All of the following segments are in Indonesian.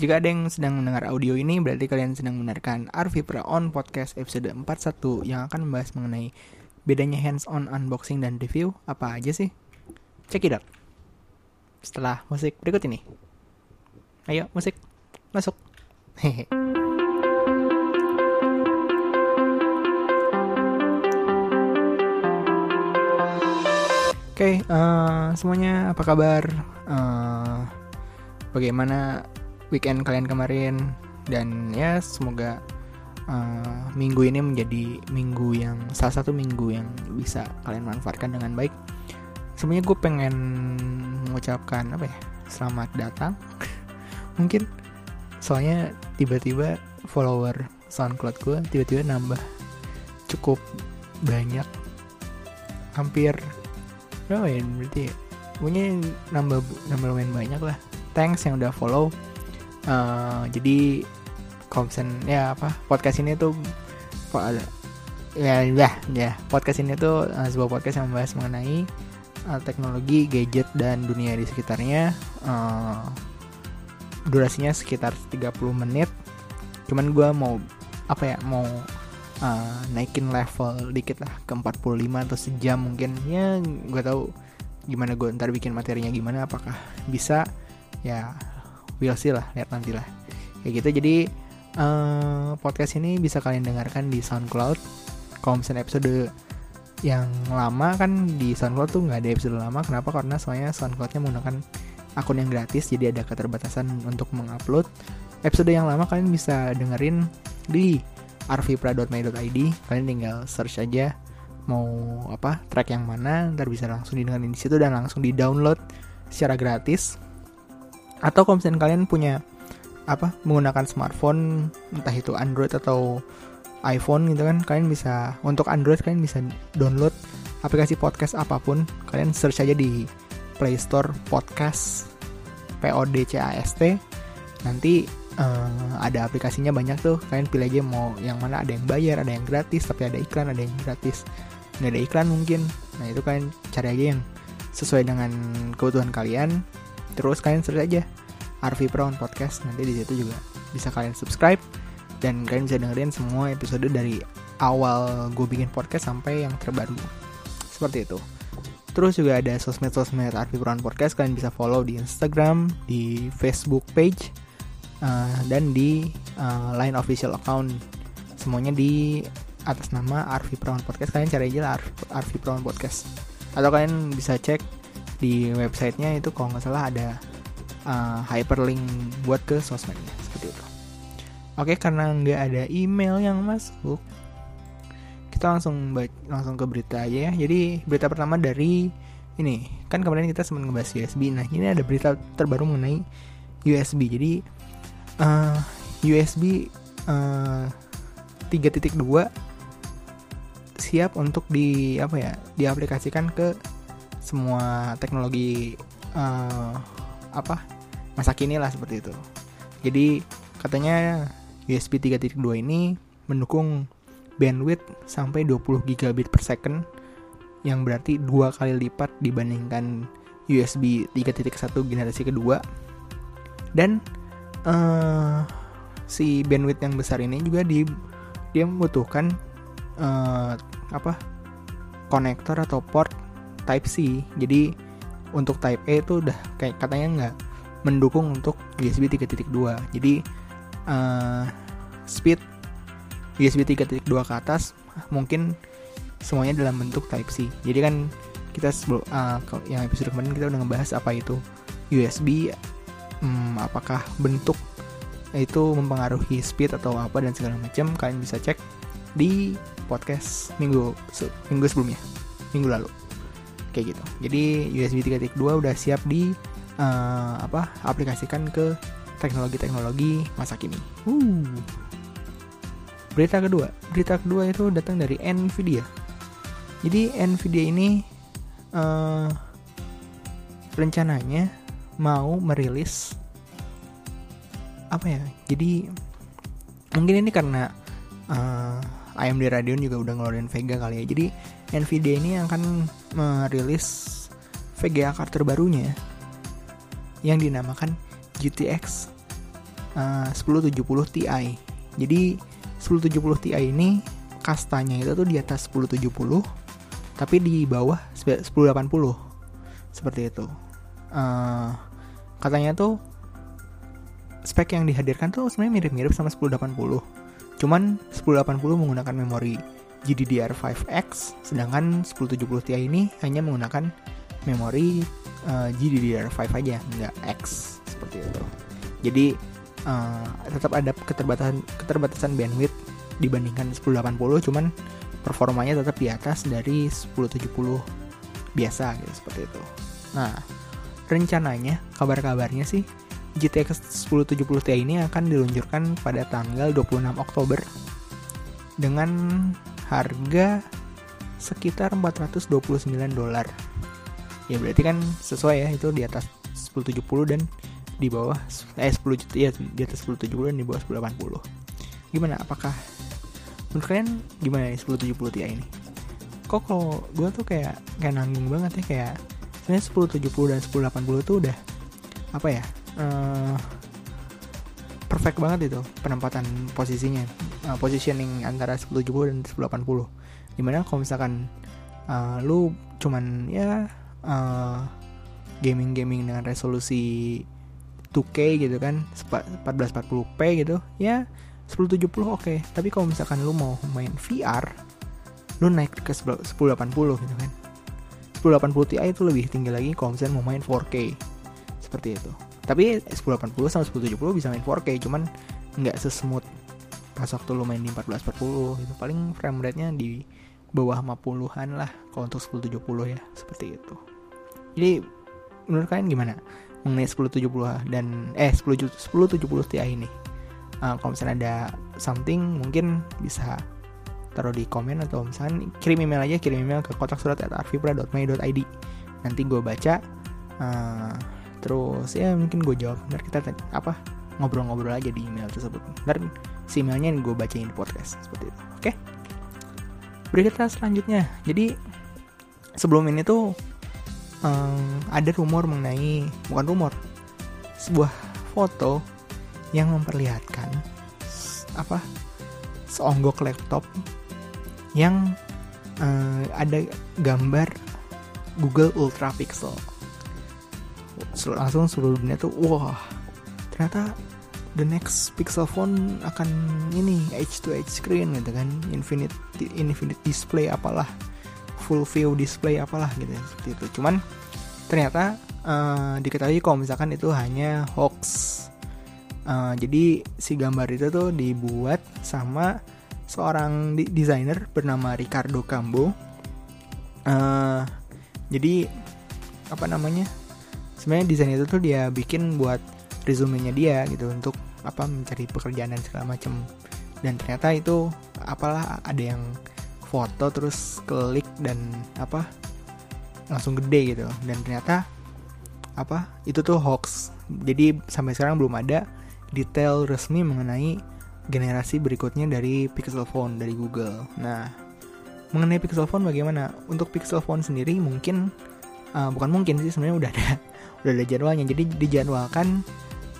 Jika ada yang sedang mendengar audio ini, berarti kalian sedang mendengarkan Arvi Pra On Podcast episode 41 yang akan membahas mengenai bedanya hands-on unboxing dan review apa aja sih? Check it out. Setelah musik berikut ini. Ayo, musik. Masuk. Hehe. Oke, eh, semuanya apa kabar? Eh, bagaimana weekend kalian kemarin? Dan ya semoga eh, minggu ini menjadi minggu yang salah satu minggu yang bisa kalian manfaatkan dengan baik. Sebenarnya gue pengen mengucapkan apa ya? Selamat datang. Mungkin soalnya tiba-tiba follower SoundCloud gue tiba-tiba nambah cukup banyak hampir berapa ya berarti ya? pokoknya nambah nambah lumayan banyak lah thanks yang udah follow Eh, jadi komsen ya apa podcast ini tuh ya ya ya podcast ini tuh eh, sebuah podcast yang membahas mengenai eh, teknologi gadget dan dunia di sekitarnya. Eh, durasinya sekitar 30 menit. Cuman gua mau apa ya mau uh, naikin level dikit lah ke 45 atau sejam mungkin. Ya gue tahu gimana gue ntar bikin materinya gimana apakah bisa. Ya we'll see lah lihat nanti lah kayak gitu jadi eh, podcast ini bisa kalian dengarkan di SoundCloud. Kalau misalnya episode yang lama kan di SoundCloud tuh nggak ada episode lama. Kenapa? Karena soalnya SoundCloudnya menggunakan akun yang gratis jadi ada keterbatasan untuk mengupload. Episode yang lama kalian bisa dengerin di arvipra.my.id kalian tinggal search aja mau apa track yang mana ntar bisa langsung didengarin di situ dan langsung di download secara gratis atau kalau misalnya kalian punya apa menggunakan smartphone entah itu Android atau iPhone gitu kan kalian bisa untuk Android kalian bisa download aplikasi podcast apa pun. Kalian search aja di Play Store podcast P O D C A S T. Nanti eh, ada aplikasinya banyak tuh. Kalian pilih aja mau yang mana ada yang bayar ada yang gratis tapi ada iklan ada yang gratis. Nggak ada iklan mungkin. Nah itu kalian cari aja yang sesuai dengan kebutuhan kalian terus kalian search aja Arvi Brown Podcast nanti di situ juga bisa kalian subscribe. Dan kalian bisa dengerin semua episode dari awal gue bikin podcast sampai yang terbaru. Seperti itu. Terus juga ada sosmed-sosmed Arvi Brown Podcast kalian bisa follow di Instagram di Facebook page uh, dan di uh, line official account. Semuanya di atas nama Arvi Brown Podcast. Kalian cari aja Arvi, Brown Podcast. Atau kalian bisa cek di websitenya itu kalau nggak salah ada uh, hyperlink buat ke sosmednya seperti itu. Oke karena nggak ada email yang masuk, kita langsung langsung ke berita aja ya. Jadi berita pertama dari ini kan kemarin kita sempat ngebahas USB. Nah ini ada berita terbaru mengenai USB. Jadi uh, USB uh, 3.2 siap untuk di apa ya diaplikasikan ke semua teknologi eh, apa masa kini lah seperti itu. Jadi katanya USB 3.2 ini mendukung bandwidth sampai 20 gigabit per second yang berarti dua kali lipat dibandingkan USB 3.1 generasi kedua dan eh, si bandwidth yang besar ini juga di dia membutuhkan eh, apa konektor atau port Type C. Jadi untuk Type A itu udah kayak katanya nggak mendukung untuk USB 3.2. Jadi eh, speed USB 3.2 ke atas mungkin semuanya dalam bentuk Type C. Jadi kan kita sebelum eh, kalau yang episode kemarin kita udah ngebahas apa itu USB, hmm, apakah bentuk itu mempengaruhi speed atau apa dan segala macam. Kalian bisa cek di podcast minggu minggu sebelumnya, minggu lalu kayak gitu. Jadi USB 3.2 udah siap di eh, apa aplikasikan ke teknologi-teknologi masa kini. Uh. Berita kedua, berita kedua itu datang dari Nvidia. Jadi Nvidia ini eh, rencananya mau merilis apa ya? Jadi mungkin ini karena eh, AMD Radeon juga udah ngeluarin Vega kali ya. Jadi Nvidia ini akan merilis VGA card terbarunya yang dinamakan GTX uh, 1070 Ti. Jadi 1070 Ti ini kastanya itu tuh di atas 1070 tapi di bawah 1080 seperti itu. Uh, katanya tuh spek yang dihadirkan tuh sebenarnya mirip-mirip sama 1080. Cuman 1080 menggunakan memori GDDR5X, sedangkan 1070 Ti ini hanya menggunakan memori uh, GDDR5 aja, nggak X seperti itu. Jadi uh, tetap ada keterbatasan keterbatasan bandwidth dibandingkan 1080, cuman performanya tetap di atas dari 1070 biasa gitu seperti itu. Nah, rencananya kabar-kabarnya sih GTX 1070 Ti ini akan diluncurkan pada tanggal 26 Oktober dengan harga sekitar 429 dolar. Ya berarti kan sesuai ya itu di atas 1070 dan di bawah eh 10 juta ya di atas 1070 dan di bawah 1080. Gimana apakah menurut kalian gimana nih 1070 Ti ini? Kok kalau gue tuh kayak kayak nanggung banget ya kayak sebenarnya 1070 dan 1080 tuh udah apa ya? Uh, perfect banget itu penempatan posisinya. Uh, positioning antara 1070 dan 1080 di mana kalau misalkan uh, lu cuman ya uh, gaming gaming dengan resolusi 2K gitu kan 1440p gitu ya 1070 oke. Okay. tapi kalau misalkan lu mau main VR lu naik ke 1080 gitu kan. 1080 Ti itu lebih tinggi lagi kalau misalnya mau main 4K seperti itu tapi 1080 sama 1070 bisa main 4K cuman nggak sesmooth pas waktu lu main di 1440 gitu. Paling frame rate nya di bawah 50-an lah kalau untuk 1070 ya seperti itu. Jadi menurut kalian gimana mengenai 1070 dan eh 10 1070 Ti ini? Uh, kalau misalnya ada something mungkin bisa taruh di komen atau misalnya kirim email aja kirim email ke kotak surat at nanti gue baca uh, terus ya mungkin gue jawab. Ntar kita apa ngobrol-ngobrol aja di email tersebut. Ntar si emailnya gue bacain di podcast seperti itu. Oke? Okay? berikutnya selanjutnya. Jadi sebelum ini tuh um, ada rumor mengenai bukan rumor sebuah foto yang memperlihatkan apa seonggok laptop yang uh, ada gambar Google Ultra Pixel langsung seluruh dunia tuh wah ternyata the next Pixel phone akan ini H to H screen gitu kan. Infinite infinite display apalah full view display apalah gitu seperti itu. Cuman ternyata uh, diketahui kalau misalkan itu hanya hoax. Uh, jadi si gambar itu tuh dibuat sama seorang desainer bernama Ricardo Cambo. Uh, jadi apa namanya sebenarnya desain itu tuh dia bikin buat resume-nya dia gitu untuk apa mencari pekerjaan dan segala macam dan ternyata itu apalah ada yang foto terus klik dan apa langsung gede gitu dan ternyata apa itu tuh hoax jadi sampai sekarang belum ada detail resmi mengenai generasi berikutnya dari Pixel Phone dari Google. Nah, mengenai Pixel Phone bagaimana? Untuk Pixel Phone sendiri mungkin uh, bukan mungkin sih sebenarnya udah ada udah ada jadwalnya. Jadi dijadwalkan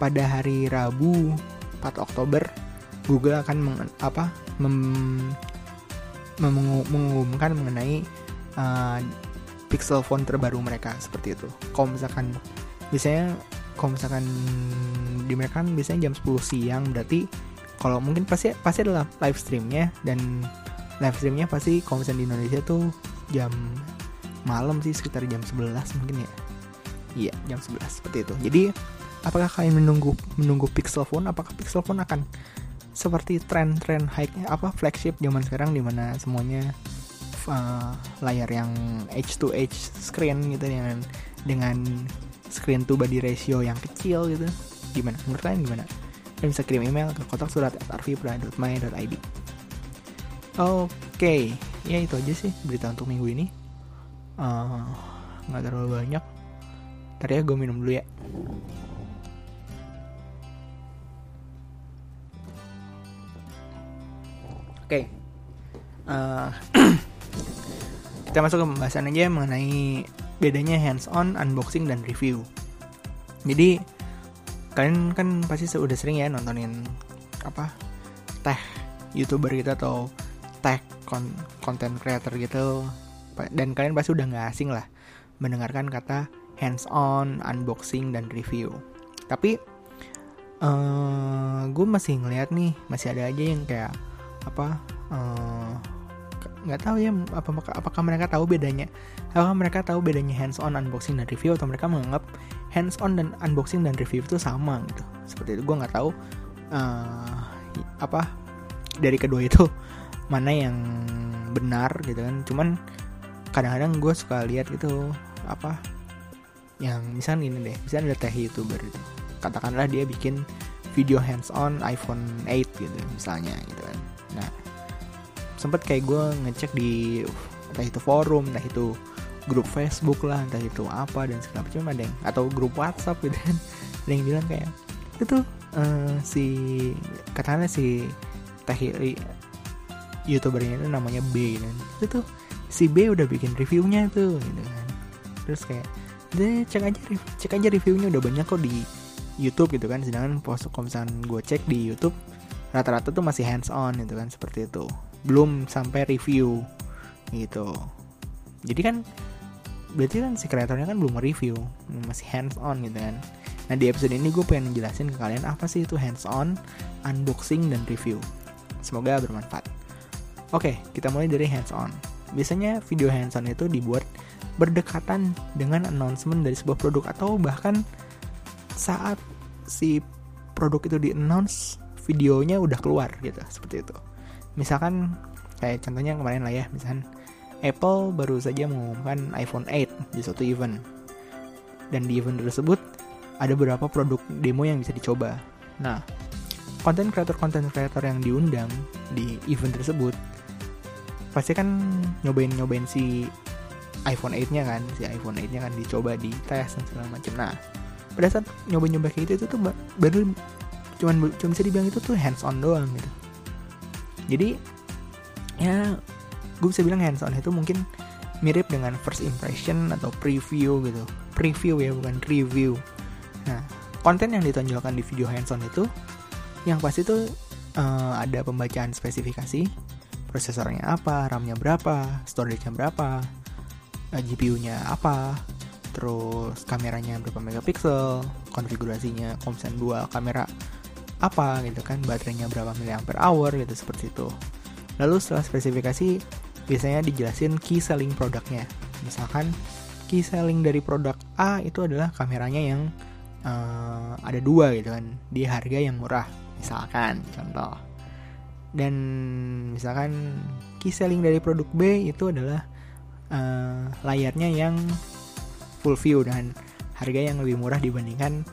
pada hari Rabu 4 Oktober Google akan meng, apa mem, mengumumkan mengenai uh, Pixel phone terbaru mereka seperti itu. Kalau misalkan biasanya kalau misalkan di mereka kan biasanya jam 10 siang berarti kalau mungkin pasti pasti adalah live streamnya dan live streamnya pasti kalau misalnya di Indonesia tuh jam malam sih sekitar jam 11 mungkin ya. Iya. Jam 11 seperti itu. Jadi apakah kalian menunggu menunggu Pixel Phone? Apakah Pixel Phone akan seperti tren-tren high apa flagship zaman sekarang di mana semuanya uh, layar yang H to H screen gitu dengan dengan screen to body ratio yang kecil gitu? Gimana? Menurut kalian gimana? Kalian bisa kirim email ke kotak surat arvipra.my.id oke. Okay. ya itu aja sih berita untuk minggu ini nggak uh, terlalu banyak Ntar ya gue minum dulu ya Oke. Okay. Uh, eh, kita masuk ke pembahasan aja mengenai bedanya hands-on, unboxing dan review. Jadi kalian kan pasti sudah sering ya nontonin apa teh youtuber gitu atau tech content creator gitu dan kalian pasti udah nggak asing lah mendengarkan kata hands on, unboxing dan review. Tapi uh, eh, gue masih ngeliat nih masih ada aja yang kayak apa uh, nggak tahu ya apa apakah mereka tahu bedanya apakah mereka tahu bedanya hands on unboxing dan review atau mereka menganggap hands on dan unboxing dan review itu sama gitu. Seperti itu gue nggak tahu uh, apa dari kedua itu mana yang benar gitu kan. Cuman kadang-kadang gue suka lihat gitu apa yang misalnya ini deh misalnya ada teh youtuber gitu. Katakanlah dia bikin video hands on iPhone 8 gitu misalnya gitu kan. Nah sempet kayak gue ngecek di entah itu forum entah itu grup Facebook lah entah itu apa dan segala macam ada yang atau grup WhatsApp gitu kan. Ada yang bilang kayak itu uh, si katanya si teh youtubernya itu namanya B gitu. itu tuh si B udah bikin reviewnya tuh gitu kan. Terus kayak deh cek aja cek aja reviewnya udah banyak kok di YouTube gitu kan. Sedangkan post misalnya gue cek di YouTube rata-rata tuh masih hands on gitu kan seperti itu. Belum sampai review gitu. Jadi kan berarti kan si kreatornya kan belum review masih hands on gitu kan. Nah di episode ini gue pengen jelasin ke kalian apa sih itu hands on unboxing dan review. Semoga bermanfaat. Oke kita mulai dari hands on biasanya video hands on itu dibuat berdekatan dengan announcement dari sebuah produk atau bahkan saat si produk itu di announce videonya udah keluar gitu seperti itu. Misalkan kayak contohnya kemarin lah ya misalkan Apple baru saja mengumumkan iPhone 8 di suatu event. Dan di event tersebut ada beberapa produk demo yang bisa dicoba. Nah konten kreator konten kreator yang diundang di event tersebut pasti kan nyobain nyobain si iPhone 8 nya kan si iPhone 8 nya kan dicoba di tes dan segala macam nah pada saat nyoba-nyoba kayak gitu itu tuh baru cuman cuma bisa dibilang itu tuh hands on doang gitu. Jadi ya gue bisa bilang hands on itu mungkin mirip dengan first impression atau preview gitu. Preview ya bukan review. Nah konten yang ditonjolkan di video hands on itu yang pasti tuh uh, ada pembacaan spesifikasi prosesornya apa RAM-nya berapa storage-nya berapa eh, GPU-nya apa terus kameranya berapa megapiksel konfigurasinya komsen dua kamera apa gitu kan baterainya berapa miliampere hour gitu seperti itu. Lalu setelah spesifikasi biasanya dijelasin key selling produknya. Misalkan key selling dari produk A itu adalah kameranya yang uh, ada dua gitu kan di harga yang murah. Misalkan contoh dan misalkan key selling dari produk B itu adalah uh, layarnya yang full view dan harga yang lebih murah dibandingkan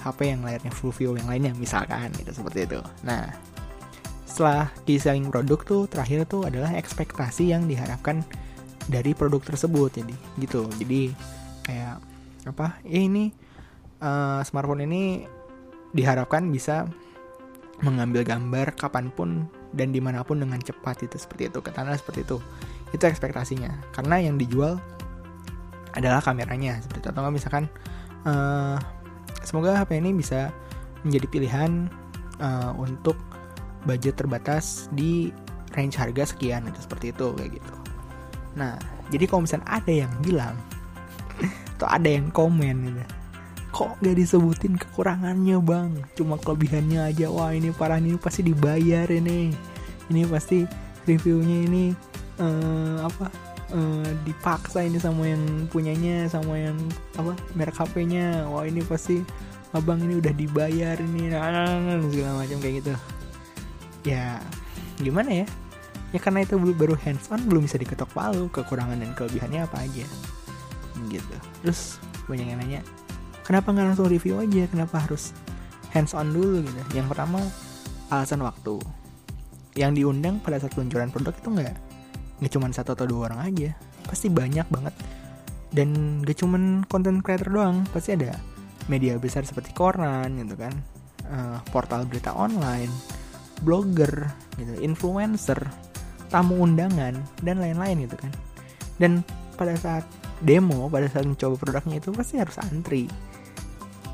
HP yang layarnya full view yang lainnya misalkan gitu seperti itu. Nah, setelah di selling produk tuh terakhir tuh adalah ekspektasi yang diharapkan dari produk tersebut jadi gitu. Jadi kayak apa? Eh, ini uh, smartphone ini diharapkan bisa mengambil gambar kapan pun dan di mana pun dengan cepat itu seperti itu katakanlah seperti itu. Itu ekspektasinya. Karena yang dijual adalah kameranya seperti itu. Atau misalkan uh, Semoga HP ini bisa menjadi pilihan uh, untuk budget terbatas di range harga sekian itu seperti itu kayak gitu. Nah, jadi kalau misalnya ada yang bilang atau ada yang komen gitu, kok gak disebutin kekurangannya bang, cuma kelebihannya aja. Wah ini parah ini pasti dibayar ini, ini pasti reviewnya ini uh, apa uh, dipaksa ini sama yang punyanya sama yang apa merek HP-nya wah ini pasti abang ini udah dibayar ini. Segala macam kayak gitu. Ya gimana ya? Ya karena itu baru hands on belum bisa diketok palu kekurangan dan kelebihannya apa aja. Gitu. Terus banyak yang nanya kenapa nggak langsung review aja? Kenapa harus hands on dulu gitu? Yang pertama alasan waktu. Yang diundang pada saat peluncuran produk itu nggak nggak cuma satu atau dua orang aja. Pasti banyak banget. Dan gak cuman konten creator doang pasti ada media besar seperti koran gitu kan. Uh, portal berita online blogger gitu influencer tamu undangan dan lain-lain gitu kan. Dan pada saat demo pada saat mencoba produknya itu pasti harus antri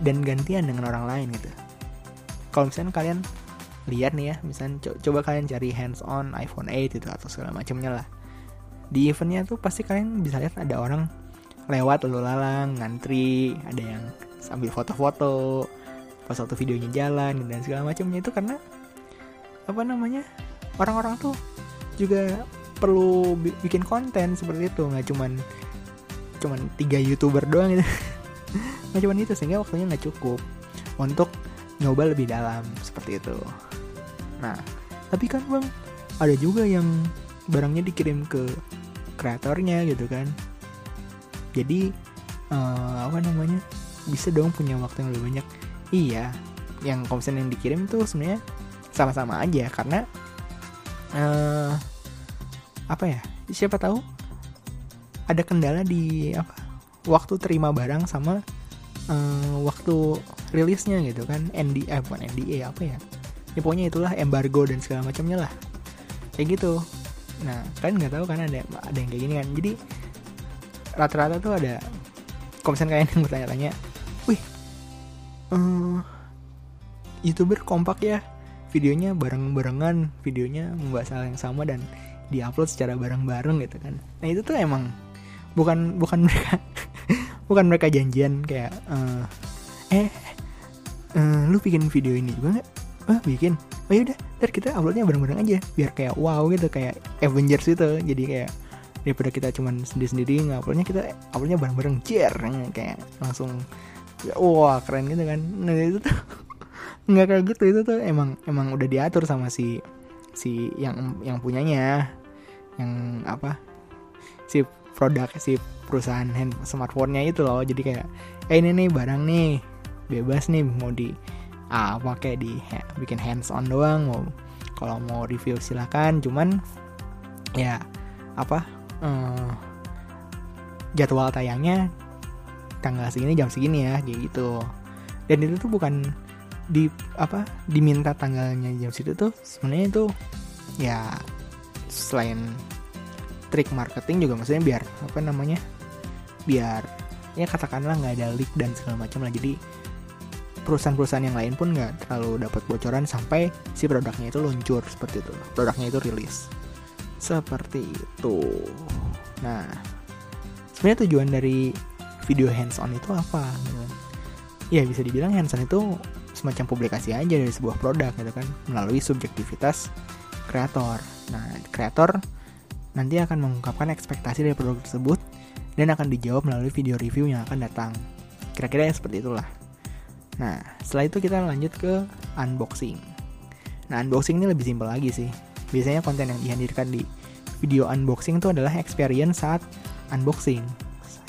dan gantian dengan orang lain gitu. Kalau misalnya kalian lihat nih ya misalnya co coba kalian cari hands on iPhone 8 itu atau segala macamnya lah. Di eventnya tuh pasti kalian bisa lihat ada orang lewat lalu lalang ngantri ada yang sambil foto-foto pas waktu videonya jalan dan segala macamnya. Itu karena apa namanya orang-orang tuh juga perlu bikin konten seperti itu. Nggak cuman cuman tiga youtuber doang gitu nggak cuman itu sehingga waktunya nggak cukup untuk nyoba lebih dalam seperti itu. Nah tapi kan bang ada juga yang barangnya dikirim ke kreatornya gitu kan. Jadi uh, apa namanya bisa dong punya waktu yang lebih banyak. Iya yang komisen yang dikirim tuh sebenarnya sama-sama aja karena uh, apa ya siapa tahu ada kendala di apa waktu terima barang sama uh, waktu rilisnya gitu kan ND eh, bukan NDA apa ya? Ya pokoknya itulah embargo dan segala macamnya lah. Kayak gitu. Nah kalian nggak tahu kan ada ada yang kayak gini kan. Jadi rata-rata tuh ada komisen kalian yang bertanya-tanya wih uh, youtuber kompak ya? Videonya bareng-barengan videonya membahas hal yang sama dan diupload secara bareng-bareng gitu kan. Nah itu tuh emang bukan bukan mereka bukan mereka janjian kayak uh, eh uh, lu bikin video ini juga nggak? Ah bikin? Oh yaudah ntar kita uploadnya bareng-bareng aja biar kayak wow gitu kayak Avengers itu. Jadi kayak daripada kita cuman sendiri-sendiri nguploadnya kita uploadnya bareng-bareng jer kayak langsung wah keren gitu kan. Nah itu tuh nggak kayak gitu. Itu tuh emang emang udah diatur sama si si yang yang punyanya yang apa si produk si perusahaan hand smartphone-nya itu loh. Jadi kayak eh ini nih barang nih bebas nih mau di ah, pakai di bikin hands on doang mau kalau mau review silakan. Cuman ya apa eh, jadwal tayangnya tanggal segini jam segini ya kayak gitu. Dan itu tuh bukan di apa diminta tanggalnya jam situ tuh sebenarnya itu ya selain trik marketing juga maksudnya biar apa namanya biar ya katakanlah nggak ada leak dan segala macam lah. Jadi perusahaan-perusahaan yang lain pun nggak terlalu dapat bocoran sampai si produknya itu luncur seperti itu. Produknya itu rilis. Seperti itu. Nah sebenarnya tujuan dari video hands on itu apa? Ya bisa dibilang hands on itu semacam publikasi aja dari sebuah produk gitu kan. Melalui subjektivitas kreator. Nah kreator nanti akan mengungkapkan ekspektasi dari produk tersebut dan akan dijawab melalui video review yang akan datang. Kira-kira yang seperti itulah. Nah, setelah itu kita lanjut ke unboxing. Nah, unboxing ini lebih simpel lagi sih. Biasanya konten yang dihadirkan di video unboxing itu adalah experience saat unboxing.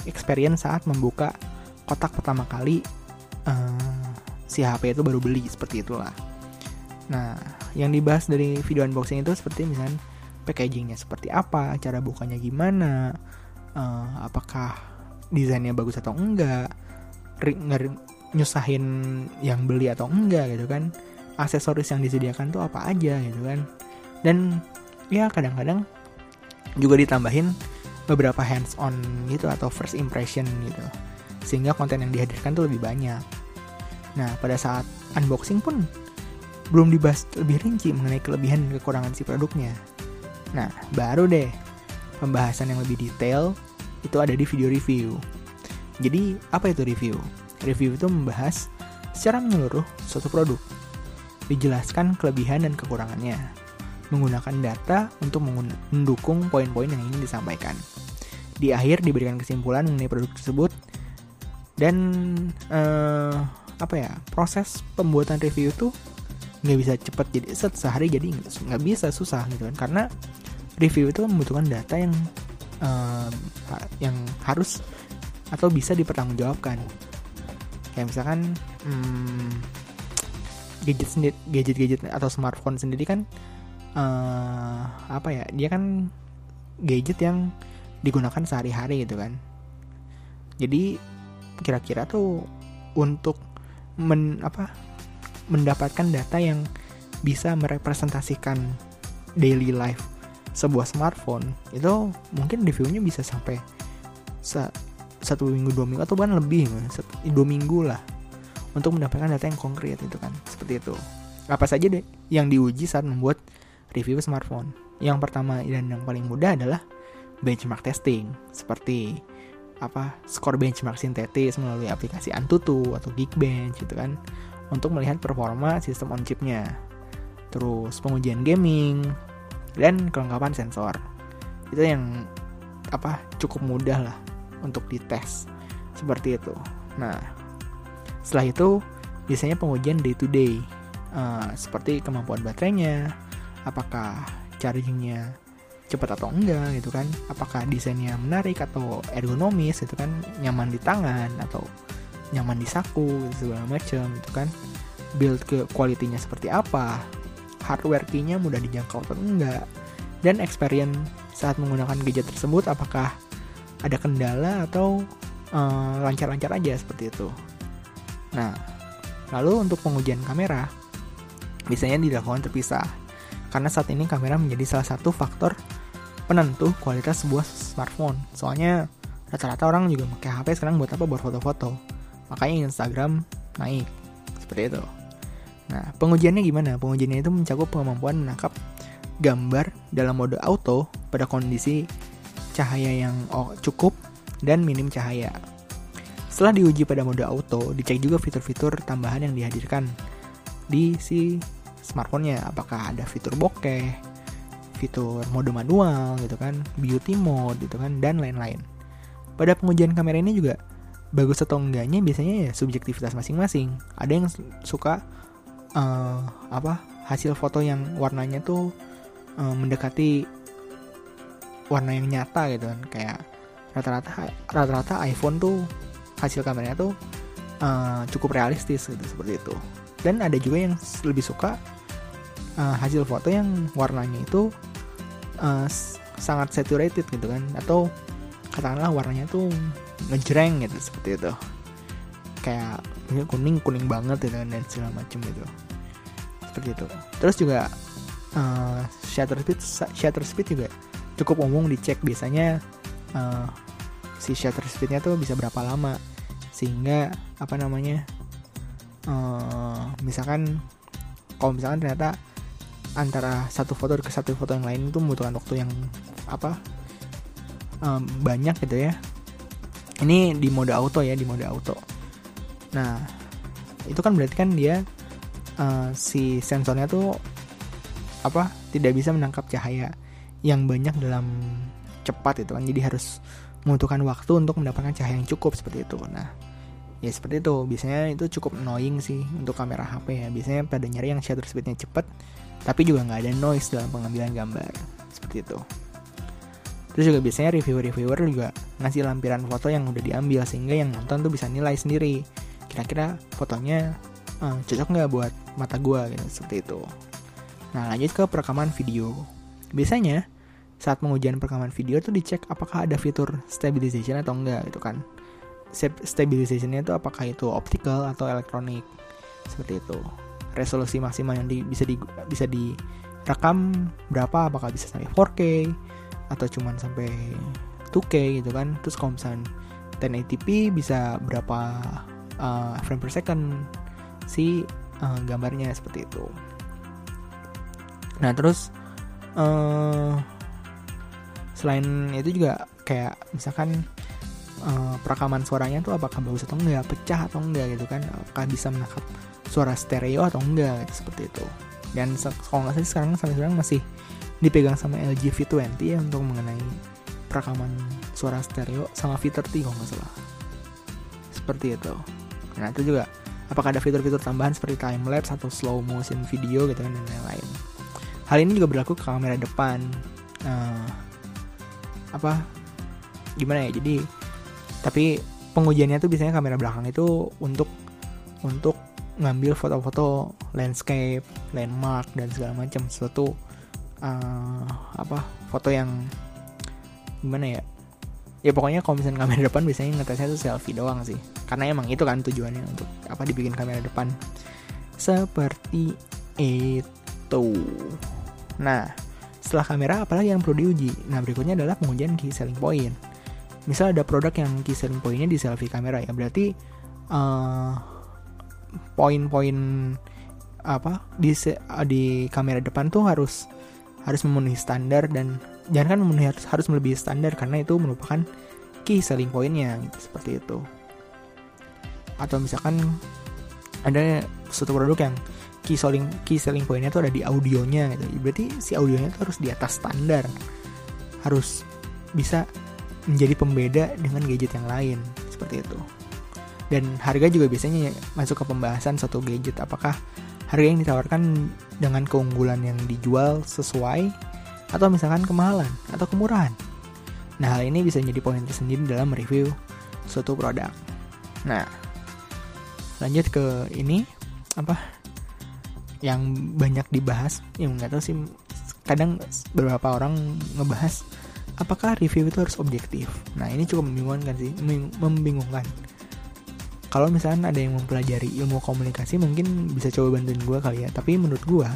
Experience saat membuka kotak pertama kali uh, si HP itu baru beli, seperti itulah. Nah, yang dibahas dari video unboxing itu seperti misalnya packagingnya seperti apa, cara bukanya gimana, uh, apakah desainnya bagus atau enggak, nyusahin yang beli atau enggak gitu kan, aksesoris yang disediakan tuh apa aja gitu kan, dan ya kadang-kadang juga ditambahin beberapa hands on gitu atau first impression gitu, sehingga konten yang dihadirkan tuh lebih banyak. Nah pada saat unboxing pun belum dibahas lebih rinci mengenai kelebihan dan kekurangan si produknya. Nah, baru deh pembahasan yang lebih detail itu ada di video review. Jadi, apa itu review? Review itu membahas secara menyeluruh suatu produk. Dijelaskan kelebihan dan kekurangannya. Menggunakan data untuk mendukung poin-poin yang ingin disampaikan. Di akhir diberikan kesimpulan mengenai produk tersebut dan uh, apa ya proses pembuatan review itu nggak bisa cepat jadi set sehari jadi nggak bisa susah gitu kan karena review itu membutuhkan data yang uh, yang harus atau bisa dipertanggungjawabkan. Kayak misalkan hmm, gadget sendiri gadget gadget atau smartphone sendiri kan uh, apa ya dia kan gadget yang digunakan sehari-hari gitu kan. Jadi kira-kira tuh untuk men apa mendapatkan data yang bisa merepresentasikan daily life sebuah smartphone itu mungkin reviewnya bisa sampai satu minggu dua minggu atau bahkan lebih dua minggu lah untuk mendapatkan data yang konkret itu kan. Seperti itu. Apa saja deh yang diuji saat membuat review smartphone? Yang pertama dan yang paling mudah adalah benchmark testing. Seperti apa skor benchmark sintetis melalui aplikasi Antutu atau Geekbench gitu kan. Untuk melihat performa sistem on chipnya terus pengujian gaming dan kelengkapan sensor. Itu yang apa cukup mudah lah untuk dites. Seperti itu. Nah setelah itu biasanya pengujian day to day. Uh, seperti kemampuan baterainya apakah chargingnya cepat atau enggak gitu kan. Apakah desainnya menarik atau ergonomis gitu kan. Nyaman di tangan atau nyaman di saku segala macam gitu kan. Build ke kualitinya seperti apa hardware key-nya mudah dijangkau atau enggak dan experience saat menggunakan gadget tersebut apakah ada kendala atau eh, lancar-lancar uh, aja seperti itu nah lalu untuk pengujian kamera biasanya dilakukan terpisah karena saat ini kamera menjadi salah satu faktor penentu kualitas sebuah smartphone. Soalnya rata-rata orang juga pakai HP sekarang buat apa? Buat foto-foto. Makanya Instagram naik. Seperti itu. Nah, pengujiannya gimana? Pengujiannya itu mencakup kemampuan menangkap gambar dalam mode auto pada kondisi cahaya yang cukup dan minim cahaya. Setelah diuji pada mode auto, dicek juga fitur-fitur tambahan yang dihadirkan di si smartphone-nya. Apakah ada fitur bokeh, fitur mode manual gitu kan, beauty mode gitu kan, dan lain-lain. Pada pengujian kamera ini juga bagus atau enggaknya biasanya ya subjektivitas masing-masing. Ada yang suka uh, apa hasil foto yang warnanya tuh uh, mendekati warna yang nyata gitu kan, kayak rata-rata rata-rata iPhone tuh hasil kameranya tuh uh, cukup realistis gitu seperti itu. Dan ada juga yang lebih suka uh, hasil foto yang warnanya itu uh, sangat saturated gitu kan. Atau katakanlah warnanya tuh ngejreng gitu seperti itu. Kayak kuning kuning banget gitu kan dan segala macam gitu. Seperti itu. Terus juga uh, shutter speed shutter speed juga cukup umum dicek. Biasanya uh, si shutter speednya tuh bisa berapa lama. Sehingga apa namanya uh, misalkan kalau misalkan ternyata antara satu foto ke satu foto yang lain itu membutuhkan waktu yang apa um, banyak gitu ya. Ini di mode auto ya di mode auto nah itu kan berarti kan dia uh, si sensornya tuh apa tidak bisa menangkap cahaya yang banyak dalam cepat itu kan. Jadi harus membutuhkan waktu untuk mendapatkan cahaya yang cukup seperti itu. Nah ya seperti itu. Biasanya itu cukup annoying sih untuk kamera HP ya. Biasanya pada nyari yang shutter speednya cepat tapi juga nggak ada noise dalam pengambilan gambar. Seperti itu. Terus juga biasanya reviewer-reviewer juga ngasih lampiran foto yang udah diambil sehingga yang nonton tuh bisa nilai sendiri kira-kira fotonya uh, cocok nggak buat mata gua gitu seperti itu. Nah lanjut ke perekaman video. Biasanya saat pengujian perekaman video tuh dicek apakah ada fitur stabilization atau enggak gitu kan. Stabilizationnya itu apakah itu optical atau elektronik seperti itu. Resolusi maksimal yang di, bisa di bisa direkam berapa apakah bisa sampai 4K atau cuman sampai 2K gitu kan. Terus kalau misalnya 1080p bisa berapa uh, frame per second si uh, gambarnya seperti itu. Nah terus uh, selain itu juga kayak misalkan uh, perekaman suaranya tuh apakah bagus atau enggak pecah atau enggak gitu kan apakah bisa menangkap suara stereo atau enggak gitu, seperti itu. Dan kalau nggak salah sekarang sampai sekarang masih dipegang sama LG V20 ya untuk mengenai perekaman suara stereo sama V30 kalau nggak salah. Seperti itu nah itu juga apakah ada fitur-fitur tambahan seperti time lapse atau slow motion video gitu kan dan lain-lain. Hal ini juga berlaku ke kamera depan. Nah, apa gimana ya jadi tapi pengujiannya tuh biasanya kamera belakang itu untuk untuk ngambil foto-foto landscape, landmark dan segala macam. Sesuatu uh, apa foto yang gimana ya ya pokoknya kalau misalnya kamera depan biasanya ngetesnya tuh selfie doang sih. Karena emang itu kan tujuannya untuk apa dibikin kamera depan. Seperti itu. Nah setelah kamera apalagi yang perlu diuji? Nah berikutnya adalah pengujian key selling point. Misal ada produk yang key selling pointnya di selfie kamera ya. Berarti uh, poin-poin apa di di kamera depan tuh harus harus memenuhi standar dan jangan kan memenuhi harus, harus melebihi standar karena itu merupakan key selling pointnya gitu, seperti itu. Atau misalkan ada suatu produk yang key selling key selling pointnya tuh ada di audionya gitu. Berarti si audionya tuh harus di atas standar. Harus bisa menjadi pembeda dengan gadget yang lain seperti itu. Dan harga juga biasanya masuk ke pembahasan satu gadget. Apakah harga yang ditawarkan dengan keunggulan yang dijual sesuai atau misalkan kemahalan atau kemurahan. Nah, hal ini bisa menjadi poin tersendiri dalam review suatu produk. Nah, lanjut ke ini apa yang banyak dibahas yang nggak tahu sih kadang beberapa orang ngebahas apakah review itu harus objektif nah ini cukup membingungkan sih membingungkan kalau misalnya ada yang mempelajari ilmu komunikasi mungkin bisa coba bantuin gue kali ya tapi menurut gue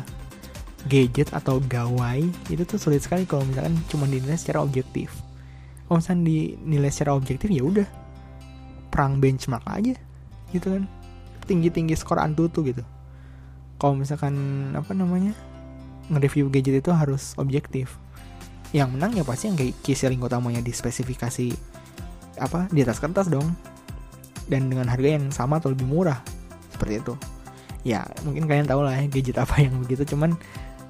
gadget atau gawai itu tuh sulit sekali kalau misalkan cuma dinilai secara objektif. Kalau misalnya dinilai secara objektif ya udah perang benchmark aja gitu kan. Tinggi tinggi skor antutu gitu. Kalau misalkan apa namanya nge-review gadget itu harus objektif. Yang menang ya pasti yang kayak key selling utamanya di spesifikasi apa di atas kertas dong. Dan dengan harga yang sama atau lebih murah seperti itu. Ya mungkin kalian tahu lah ya gadget apa yang begitu. Cuman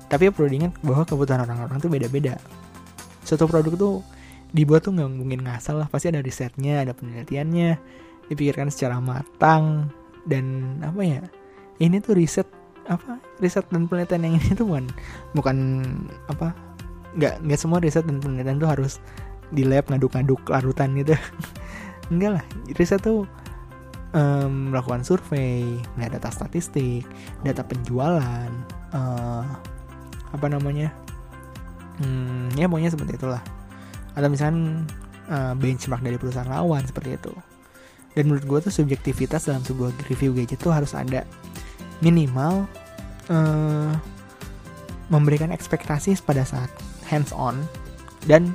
tapi ya perlu diingat bahwa kebutuhan orang-orang tuh beda-beda. Suatu produk tuh dibuat tuh nggak mungkin ngasal lah. Pasti ada risetnya ada penelitiannya. Dipikirkan secara matang dan apa ya ini tuh riset apa riset dan penelitian yang ini tuh bukan bukan apa nggak nggak semua riset dan penelitian tuh harus di lab ngaduk-ngaduk larutan gitu. Enggak lah riset tuh um, melakukan survei, melihat data statistik, data penjualan, uh, apa namanya, hmm, ya pokoknya seperti itulah. Atau misalnya uh, benchmark dari perusahaan lawan seperti itu. Dan menurut gue tuh subjektivitas dalam sebuah review gadget tuh harus ada minimal uh, memberikan ekspektasi pada saat hands on dan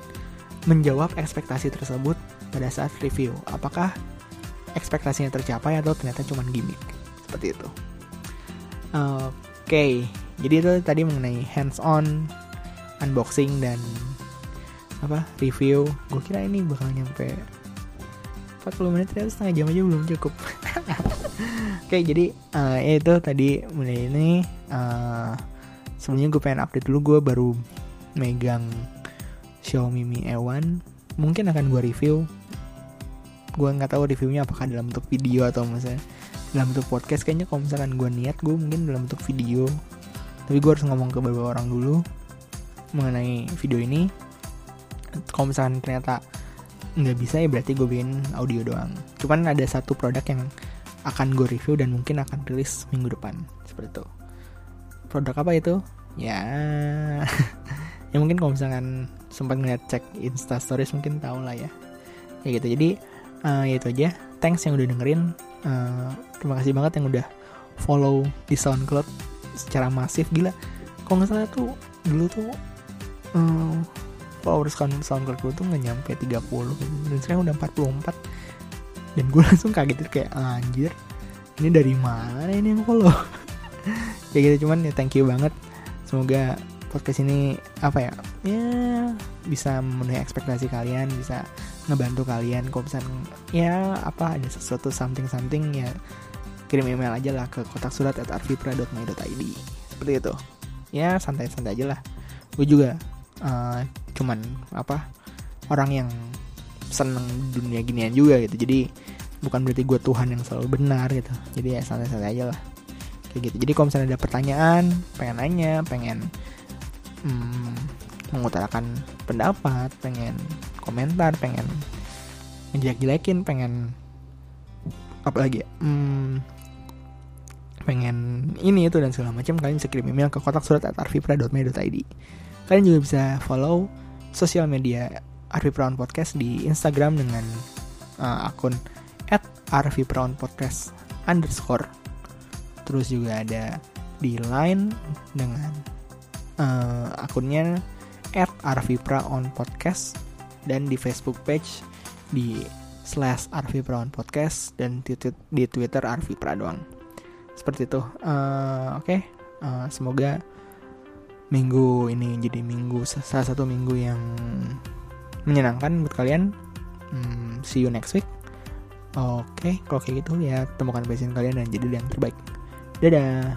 menjawab ekspektasi tersebut pada saat review. Apakah ekspektasinya tercapai atau ternyata cuma gimmick seperti itu oke okay. Jadi itu tadi mengenai hands on unboxing dan apa review. Gue kira ini bakal nyampe 40 menit ternyata setengah jam aja belum cukup. Oke okay, jadi uh, itu tadi mulai ini uh, sebelumnya gue pengen update dulu. Gue baru megang Xiaomi Mi E1 mungkin akan gue review. Gue nggak tahu reviewnya apakah dalam bentuk video atau misalnya dalam bentuk podcast. Kayaknya kalau misalkan gue niat gue mungkin dalam bentuk video tapi gue harus ngomong ke beberapa orang dulu mengenai video ini. Kalau misalkan ternyata nggak bisa ya berarti gue bikin audio doang. Cuman ada satu produk yang akan gue review dan mungkin akan rilis minggu depan. Seperti itu. Produk apa itu? Ya. Ya mungkin kalau misalkan sempat ngeliat cek insta stories mungkin tau lah ya. Ya gitu. Jadi uh, ya itu aja. Thanks yang udah dengerin. Uh, terima kasih banget yang udah follow di SoundCloud secara masif gila. Kalau nggak salah tuh dulu tuh uh, followers SoundCloud gue tuh nggak nyampe 30 dan sekarang udah 44 dan gue langsung kaget gitu kayak anjir ini dari mana ini yang follow? Ya gitu cuman ya thank you banget. Semoga podcast ini apa ya ya bisa memenuhi ekspektasi kalian bisa ngebantu kalian. Kalau misalnya ya apa ada sesuatu something something ya kirim email aja lah ke kotak surat at arvipra.my.id seperti itu. Ya santai-santai aja lah. Gue juga uh, cuman apa orang yang seneng dunia ginian juga gitu. Jadi bukan berarti gue Tuhan yang selalu benar gitu. Jadi ya santai-santai aja lah. Kayak gitu. Jadi kalau misalnya ada pertanyaan pengen nanya pengen hmm, mengutarakan pendapat pengen komentar pengen ngejelek-jelekin pengen apa lagi ya hmm, pengen ini itu dan segala macam kalian bisa kirim email ke kotak surat at arvipra.me.id kalian juga bisa follow sosial media Arvipra Podcast di Instagram dengan uh, akun at Podcast underscore terus juga ada di Line dengan uh, akunnya at Arvipra on podcast dan di Facebook page di slash Arvipra on podcast dan di Twitter Arvipra doang. Seperti itu. Uh, oke. Okay. uh, semoga minggu ini jadi minggu salah satu minggu yang menyenangkan buat kalian. Hmm, see you next week. Oke okay, kalau kayak gitu ya temukan passion kalian dan jadi yang terbaik. Dadah